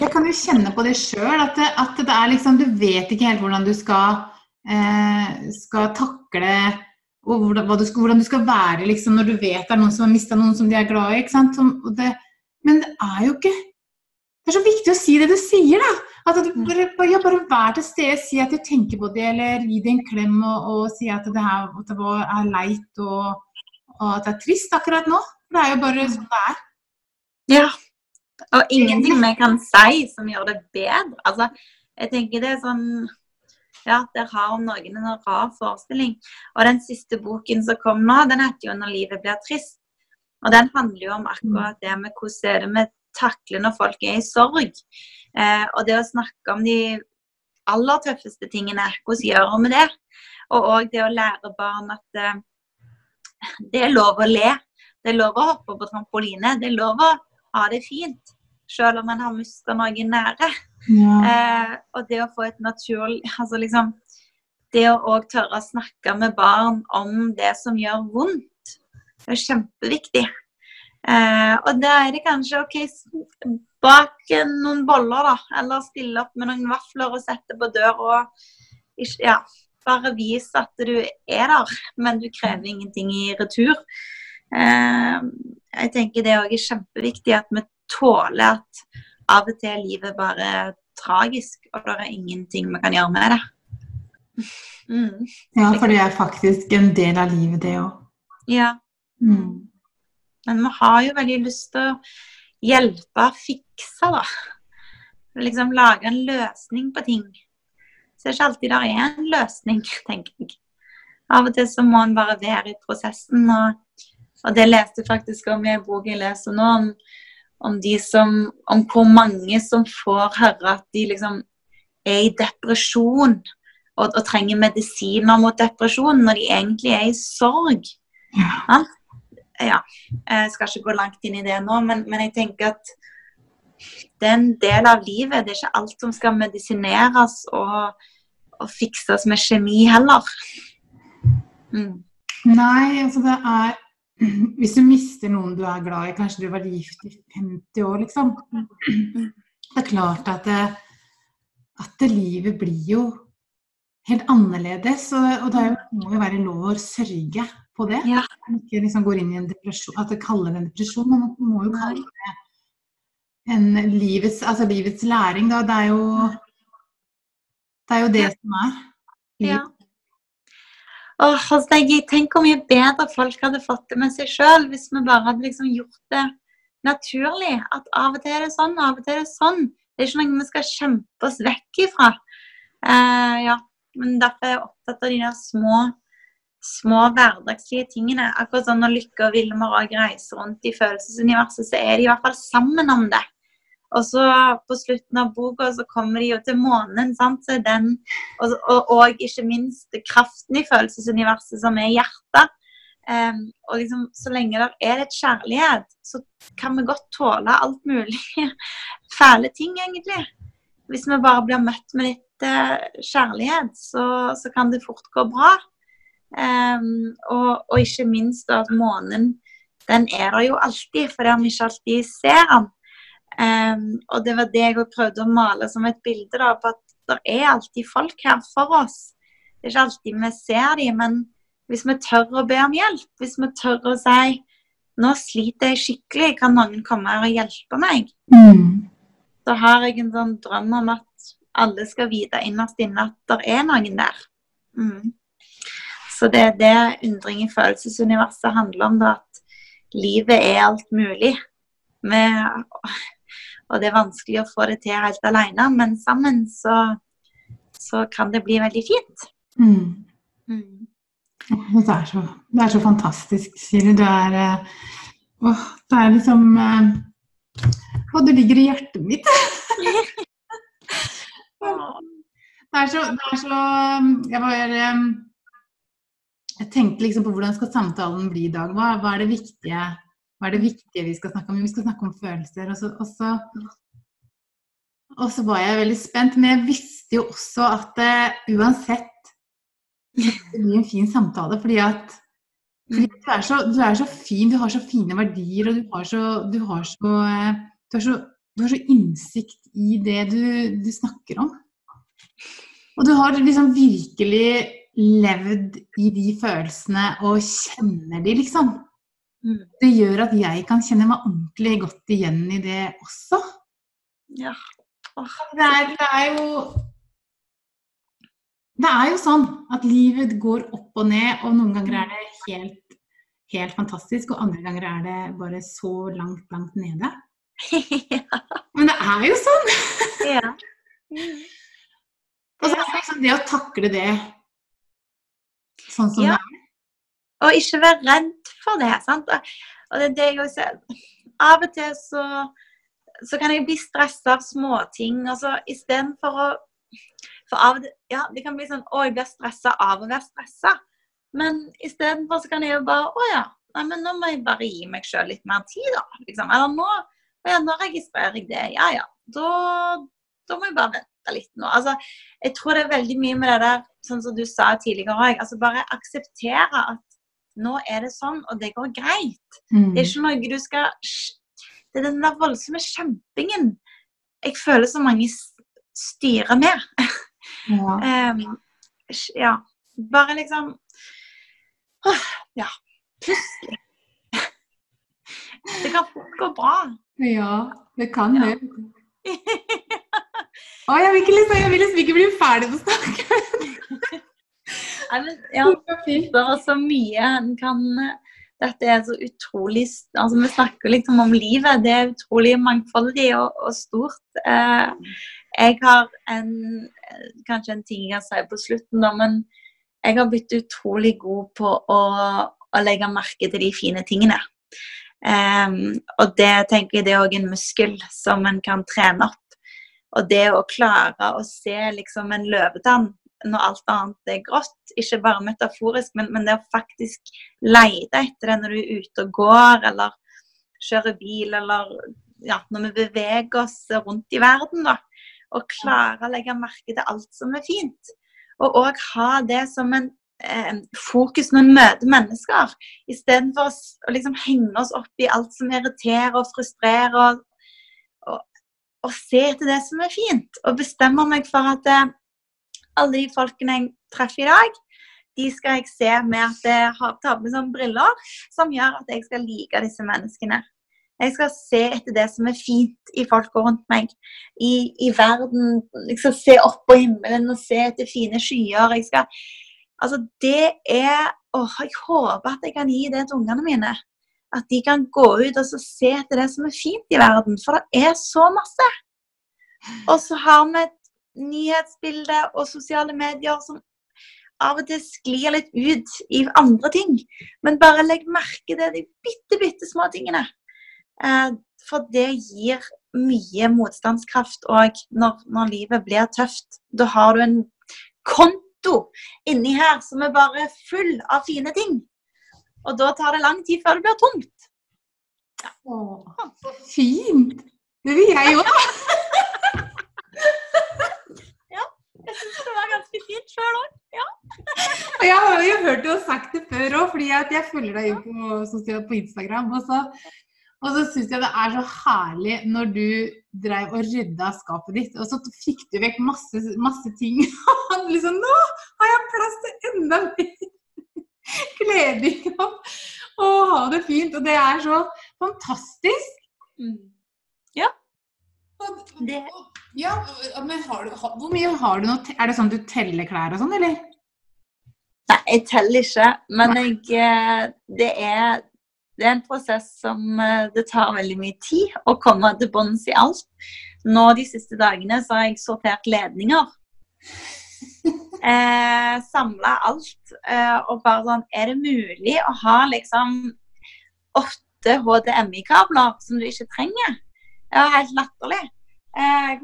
Jeg kan jo kjenne på det sjøl, at, at, det er liksom Du vet ikke helt hvordan du skal, eh, skal takle og hvordan, du skal, hvordan, du skal, være liksom, når du vet det er noen som har mista noen som de er glad i. ikke sant? Som, det, men det er jo ikke Det er så viktig å si det du sier, da. At du bare, ja, bare vær til stede, si at du tenker på det, eller gi det en klem og, og si at det, her, at det er leit og, og, at det er trist akkurat nå. For det er jo bare sånn det er. Ja. Og ingenting vi kan si som gjør det bedre. Altså, jeg tenker det er sånn ja, der har noen en rar forestilling. Og den siste boken som kom nå, den heter jo 'Når livet blir trist'. Og den handler jo om akkurat det med hvordan er det vi takler når folk er i sorg. Eh, og det å snakke om de aller tøffeste tingene, hvordan gjør vi det? Og òg det å lære barn at eh, det er lov å le. Det er lov å hoppe på trampoline. Det er lov å ha det fint selv om man har mista noen nære. Ja. Eh, og det å få et naturlig altså liksom, Det å òg tørre å snakke med barn om det som gjør vondt, det er kjempeviktig. Eh, og da er det kanskje OK, bak noen boller, da. Eller stille opp med noen vafler og sette på døra. Ja, bare vise at du er der, men du krever ingenting i retur. Eh, jeg tenker det òg er kjempeviktig at vi tåler at av og til er livet bare tragisk, og det er ingenting vi kan gjøre med det. Mm. Ja, for det er faktisk en del av livet, det òg. Ja. Mm. Men vi har jo veldig lyst til å hjelpe, fikse, da. Liksom lage en løsning på ting. Så det er ikke alltid det er en løsning, tenker jeg. Av og til så må en bare være i prosessen. Og, og det leste jeg faktisk om i en bok jeg leser nå, om om, som, om hvor mange som får høre at de liksom er i depresjon og, og, trenger medisiner mot depresjon, når de egentlig er i sorg. Ja. Ja. Jeg skal ikke gå langt inn i det nå, men, men, jeg tenker at det er en del av livet. Det er ikke alt som skal medisineres og, og fikses med kjemi heller. Mm. Nei, altså det er Hvis du mister noen du er glad i, kanskje du var gift i 50 år, liksom. Det er klart at, det, at det livet blir jo helt annerledes. Og, og det må jo være lov å sørge på det. Ja. Ikke liksom går inn i en depresjon, At det kaller det en depresjon. Men man må jo kalle det en livets, altså livets læring. Da. Det er jo det, er jo det som er. Ja. Åh, altså, jeg tenker hvor mye bedre folk hadde fått det med seg sjøl hvis vi bare hadde liksom gjort det naturlig. At av og til er det sånn, av og til er det sånn. Det er ikke noe vi skal kjempe oss vekk ifra. Uh, ja. Men derfor er jeg opptatt av de der små, små hverdagslige tingene. Akkurat sånn når Lykke og Vilmar òg reiser rundt i følelsesuniverset, så er de i hvert fall sammen om det. Og så på slutten av boka så kommer de jo til månen. sant? Den, og, og, og, ikke minst kraften i følelsesuniverset, som er hjertet. Um, og liksom, Så lenge det er litt kjærlighet, så kan vi godt tåle alt mulig fæle ting, egentlig. Hvis vi bare blir møtt med litt kjærlighet, så, så, kan det fort gå bra. Um, og, og, ikke minst at månen, den er der jo alltid, for fordi vi ikke alltid ser den. Um, og det var det jeg prøvde å male som et bilde da, på at det er alltid folk her for oss. Det er ikke alltid vi ser dem, men hvis vi tør å be om hjelp, hvis vi tør å si nå sliter jeg skikkelig, kan noen komme her og hjelpe meg? Mm. Så har jeg en sånn drøm om at alle skal vite innerst inne at det er noen der. Mm. Så det er det undring i følelsesuniverset handler om, da, at livet er alt mulig. Med, og det er vanskelig å få det til helt alene, men sammen så, så kan det bli veldig fint. Mm. Mm. Det er, så, det er så fantastisk, Siri. Du er eh, Åh, det er liksom eh, Å, du ligger i hjertet mitt. Det er så, det er så Jeg bare Jeg tenkte liksom på hvordan skal samtalen bli i dag. Hva, hva, er det viktige, hva er det viktige vi skal snakke om? Vi skal snakke om følelser. Og så, og så, og så var jeg veldig spent, men jeg visste jo også at uh, uansett det blir en fin samtale, fordi at fordi du, er så, du, er så, fin, du har så fine verdier, og du har så, du har så, du har så, du har så innsikt i det du, du, snakker om. Og du har liksom virkelig levd i de følelsene og kjenner de, liksom. Mm. Det gjør at jeg kan kjenne meg ordentlig godt igjen i det også. Ja. Åh, det, er, det er jo det er jo sånn at livet går opp og ned, og noen ganger er det helt, helt fantastisk, og andre ganger er det bare så langt, langt nede. ja. Men det er jo sånn! ja. Og så er det liksom det å takle det sånn som Ja. det er. Og ikke være redd for det. sant? Og det er det jeg også ser. Av og til så, så kan jeg bli stressa av småting. Altså så istedenfor å For av og til Ja, det kan bli sånn Å, jeg blir stressa av å være stressa. Men istedenfor så kan jeg jo bare Å ja. Nei, men nå må jeg bare gi meg sjøl litt mer tid, da. Liksom. Eller nå, ja, nå registrerer jeg det. Ja ja. Da, da må jeg bare vente litt nå. Altså, jeg tror det er veldig mye med det der, sånn som du sa tidligere òg. Altså bare akseptere at nå er det sånn, og det går greit. Mm. Det er ikke noe du skal Det er den der voldsomme kjempingen jeg føler så mange styrer med. Ja. um, ja. Bare liksom åh, Ja. Pust litt. Det kan fort gå bra. ja, det kan det. Å, jeg vil liksom, jeg vil liksom ikke bli ferdig med å snakke. Nei, men, ja, det er så mye en kan Dette er så utrolig altså Vi snakker liksom om livet. Det er utrolig mangfoldig og, og stort. Eh, jeg har en Kanskje en ting jeg kan si på slutten, da, men jeg har blitt utrolig god på å, å legge merke til de fine tingene. Em, og det tenker jeg det er òg en muskel som en kan trene opp. Og det å klare å se liksom en løvetann når alt annet er grått, ikke bare metaforisk, men, men det å faktisk lete etter det når du er ute og går, eller kjører bil, eller ja, når vi beveger oss rundt i verden, da. Og klare å legge merke til alt som er fint. Og òg ha det som en eh, fokus når vi møter mennesker, istedenfor å liksom henge oss opp i alt som irriterer og frustrerer. og og, og se etter det som er fint. Og bestemme meg for at eh, alle de folkene jeg treffer i dag, de skal jeg se med at jeg har tar på sånne briller som gjør at jeg skal like disse menneskene. Jeg skal se etter det som er fint i folka rundt meg, i, i verden. Jeg skal se opp på himmelen og se etter fine skyer. Jeg skal Altså, det er Åh, jeg håper at jeg kan gi det til ungene mine. At de kan gå ut og se etter det som er fint i verden. For det er så masse. Og så har vi et nyhetsbilde og sosiale medier som av og til sklir litt ut i andre ting. Men bare legg merke til de bitte, bitte små tingene. Eh, for det gir mye motstandskraft òg når, når livet blir tøft. Da har du en konto inni her som er bare full av fine ting. Og da tar det lang tid før det blir tomt. Å, så fint! Det vil jeg òg. Jeg syns det var ganske fint sjøl òg. Og jeg har jo hørt du har sagt det før òg, fordi jeg følger deg på, på Instagram. Og så, og så syns jeg det er så herlig når du drev og rydda skapet ditt, og så fikk du vekk masse, masse ting. Og han liksom Nå har jeg plass til enda mer! kledning og, ha det fint. Og det er så fantastisk. Mm. Ja. Og, ja, men har du, har, hvor mye har du nå? Er det sånn du teller klær og sånn, eller? Nei, jeg teller ikke, men jeg, eh, det, er, det er en prosess som eh, det tar veldig mye tid å komme til bunns i alt. Nå de siste dagene så har jeg sortert ledninger. Eh, Samla alt. Eh, og bare sånn Er det mulig å ha liksom åtte HDMI-kabler som du ikke trenger? Det var helt latterlig. Eh, jeg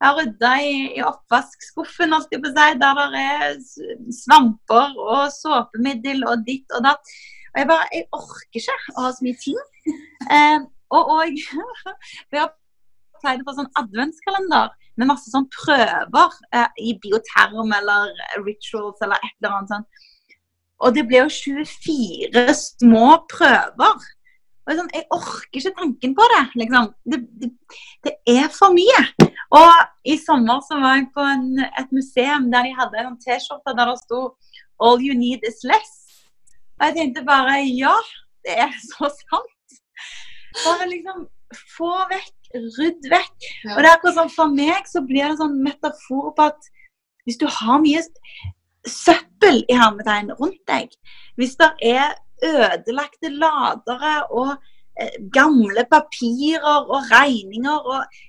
har rydda i, i oppvaskskuffen, der det er svamper og såpemiddel og ditt og datt. Og jeg bare Jeg orker ikke å ha så mye ting. Eh, og òg vi har pleid på sånn adventskalender med masse sånn prøver eh, i Bioterm eller Rituals eller et eller annet sånt. Og det ble jo 24 små prøver. Og sånn, jeg orker ikke tanken på det. liksom. Det, det, det er for mye. Og i sommer så var jeg på en, et museum der de hadde en T-skjorte der det sto 'All you need is less'. Og jeg tenkte bare ja, det er så sant. Bare liksom få vekk, rydd vekk. Og det er akkurat sånn for meg så blir det en sånn metafor på at hvis du har mye søppel i hermetegn rundt deg, hvis det er ødelagte ladere og eh, gamle papirer og regninger og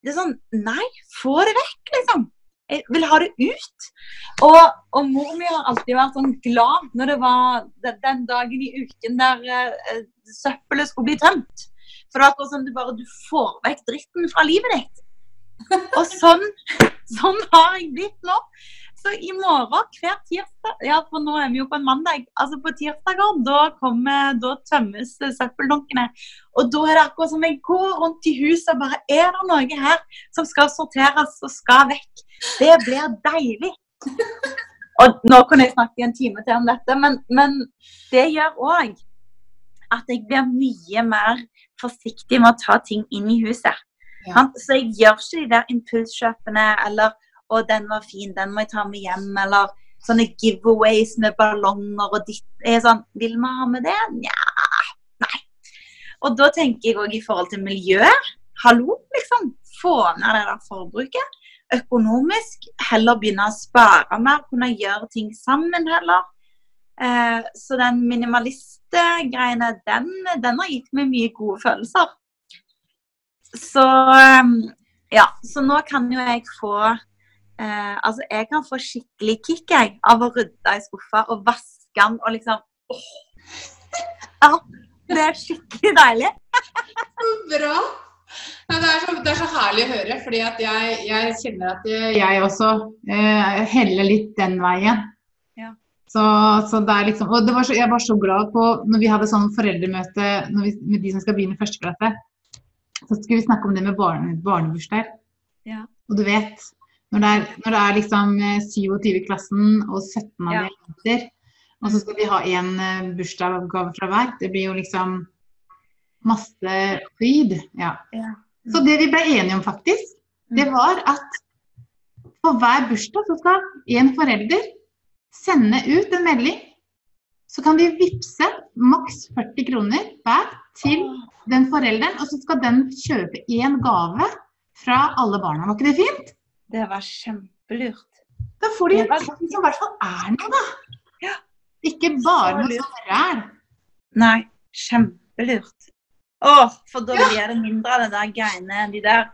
Det er sånn Nei, få det vekk, liksom. Jeg vil ha det ut. Og, og mor mi har alltid vært sånn glad når det var den, dagen i uken der eh, søppelet skulle bli tømt. For det var akkurat sånn du bare du får vekk dritten fra livet ditt. Og sånn, sånn har jeg blitt nå. Så i morgen, hver tirsdag Ja, for nå er vi jo på en mandag. Altså på tirsdager, da, kommer, da tømmes søppeldunkene. Og da er det akkurat som jeg går rundt i huset og bare Er det noe her som skal sorteres og skal vekk? Det blir deilig. Og nå kunne jeg snakke i en time til om dette, men, men det gjør òg at jeg blir mye mer forsiktig med å ta ting inn i huset. Ja. Så jeg gjør ikke de der impulskjøpene eller 'Å, den var fin, den må jeg ta med hjem', eller sånne giveaways med ballonger og ditt. Jeg er sånn Vil vi ha med det? Nja, nei. Og da tenker jeg òg i forhold til miljøet. Hallo, liksom. Få ned det der forbruket. Økonomisk. Heller begynne å spare mer. Kunne gjøre ting sammen heller. Eh, så den minimalistgreiene, den, den har gitt meg mye gode følelser. Så eh, ja, så nå kan jo jeg få eh, Altså, jeg kan få skikkelig kick jeg, av å rydde i skuffa og vaske den og liksom åh. Ja, det er skikkelig deilig. Bra. Ja, det, er så, det er så herlig å høre, fordi jeg, jeg kjenner at jeg også eh, heller litt den veien. Ja. Så, så det er liksom, og det var så, jeg var så glad på når vi hadde sånn foreldremøte vi, med de som skal begynne første klasse. Så skulle vi snakke om det med barne, barnebursdager. Ja. Og du vet, når det er, når det er liksom eh, 27 i klassen og 17 av Ja. de er jenter, og så skal vi ha en eh, bursdagsgave fra hver, det blir jo liksom masse fryd. Ja. Ja. Så det vi ble enige om faktisk, det var at på hver bursdag så skal en forelder sende ut en melding. Så kan de vippse maks 40 kroner hver til den forelderen, og så skal den kjøpe én gave fra alle barna. Var ikke det fint? Det var kjempelurt. Da får de en ting som i hvert fall er noe, da. Ja. Ikke bare noe sånn ræl. Nei, kjempelurt. Åh, for da blir det mindre av det der greiene, de der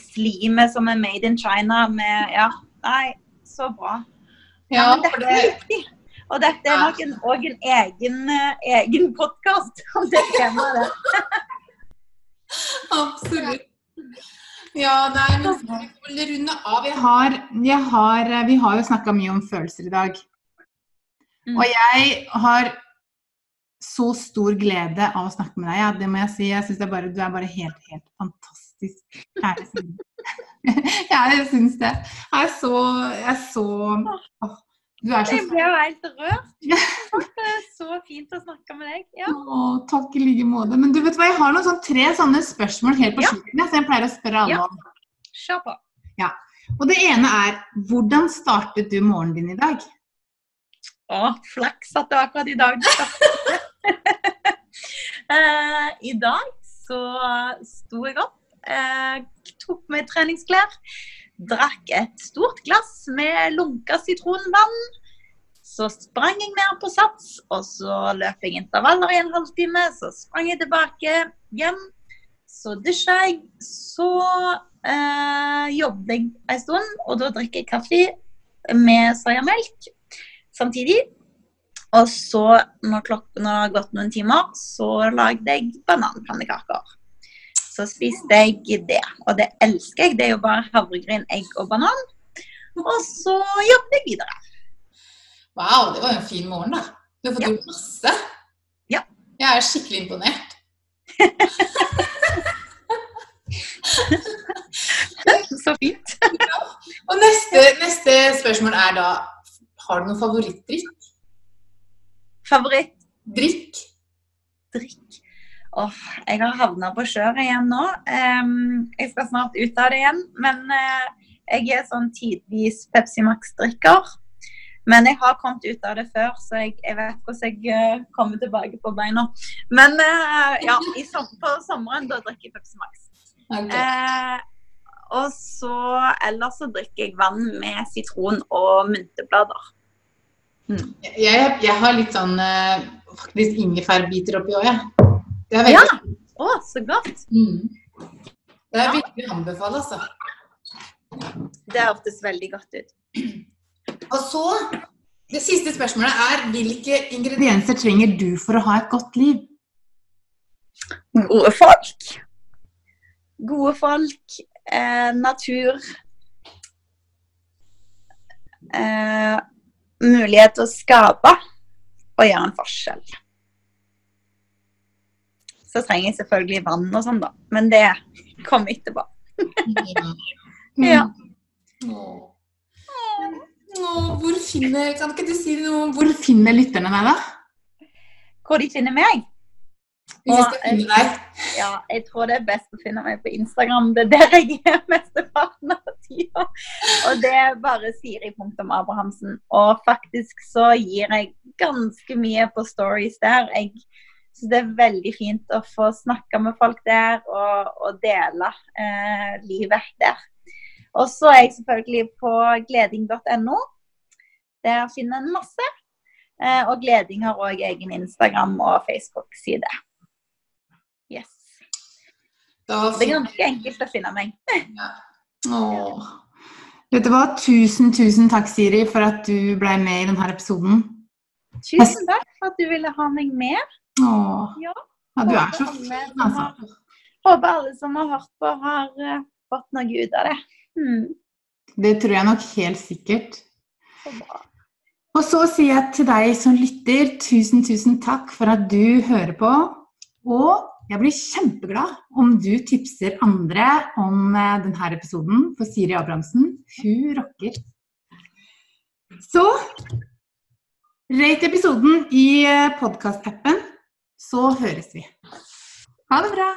slimet som er made in China med Ja, nei, så bra. Ja, men dette er viktig. Og dette er nok en, en egen, eh, egen podkast om det temaet. Absolutt. Ja, nei, men vi vil runde av. Jeg har, jeg har, vi har jo snakka mye om følelser i dag. Mm. Og jeg har så stor glede av å snakke med deg. Ja, det må jeg si. Jeg bare, du er bare helt, helt fantastisk. jeg syns det. Jeg er så, jeg er så åh, Du er så Jeg ble jo helt rørt. Det er så fint å snakke med deg. Ja. Å, takk i like måte. Men du vet hva, jeg har noen sånn tre sånne spørsmål helt på Ja. slutten. Så jeg pleier å spørre alle Ja. om. Kjør på. Og det ene er hvordan startet du morgenen din i dag? Å, flaks at det var akkurat i dag. eh, I dag så sto jeg opp, eh, tok med treningsklær, drakk et stort glass med lunka sitronvann. Så sprang jeg ned på Sats, og så løp jeg intervaller i en halvtime. Så sprang jeg tilbake hjem. Så dusja jeg. Så eh, jobbet jeg en stund, og da drikker jeg kaffe med soyamelk samtidig. Og så, når klokken har gått noen timer, så lagde jeg bananpannekaker. Så spiste jeg det, og det elsker jeg. Det er jo bare havregryn, egg og banan. Og så jobbet jeg videre. Wow, det var en fin morgen, da. Du har fått Ja. gjort masse. Ja. Jeg er skikkelig imponert. Så fint. Og neste, neste spørsmål er da Har du noen favorittdrikk? Favoritt Drikk? Åh, jeg har havna på kjøret igjen nå. Jeg skal snart ut av det igjen. Men eh, jeg er sånn tidvis Pepsi Max-drikker. Men jeg har kommet ut av det før, så jeg, jeg vet hvordan jeg eh, kommer tilbake på beina. Men eh, ja, i som, på sommeren da drikker jeg Pepsi Max. Ok. Eh, og så ellers så drikker jeg vann med sitron og mynteblader. Mm. Jeg, jeg har litt sånn faktisk ingefærbiter oppi òg, jeg. Det er veldig Ja. Å, så godt! mm. Det er virkelig å anbefale, altså. Det hørtes veldig godt ut. Og så Det siste spørsmålet er hvilke ingredienser trenger du for å ha et godt liv? Gode folk. Gode folk. Eh, natur. Eh, mulighet til å skape og gjøre en forskjell. Så trenger jeg selvfølgelig vann og sånn, da. Men det kommer etterpå. Ja. Åh. Hvor finner, kan ikke du si noe om hvor finner lytterne deg, da? Hvor de finner meg? Hvis Og, skal finne deg. Ja, jeg tror det er best å finne meg på Instagram. Det er der jeg er mesteparten av tida. Og det er bare Siri.abrahamsen. Og faktisk så gir jeg ganske mye på stories der. Jeg syns det er veldig fint å få snakke med folk der og, og dele eh, livet der. Og så er jeg selvfølgelig på gleding.no. Der finner en masse. Eh, og Gleding har òg egen Instagram og Facebook-side. Yes. Da Det er ganske enkelt å finne meg. Åh. Vet du hva? Tusen, tusen takk, Siri, for at du ble med i denne episoden. Tusen takk for at du ville ha meg med. Åh. Ja. Ja, du er så fin, altså. Håper alle som har hørt på, har eh, fått noe ut av det. Mm. Det tror jeg nok helt sikkert. så bra. Og så sier jeg til deg som lytter, tusen, tusen takk for at du hører på. Og jeg blir kjempeglad om du tipser andre om eh, denne episoden for Siri Abrahamsen. Hun rocker. Så rate episoden i podkastappen, så høres vi. Ha det bra.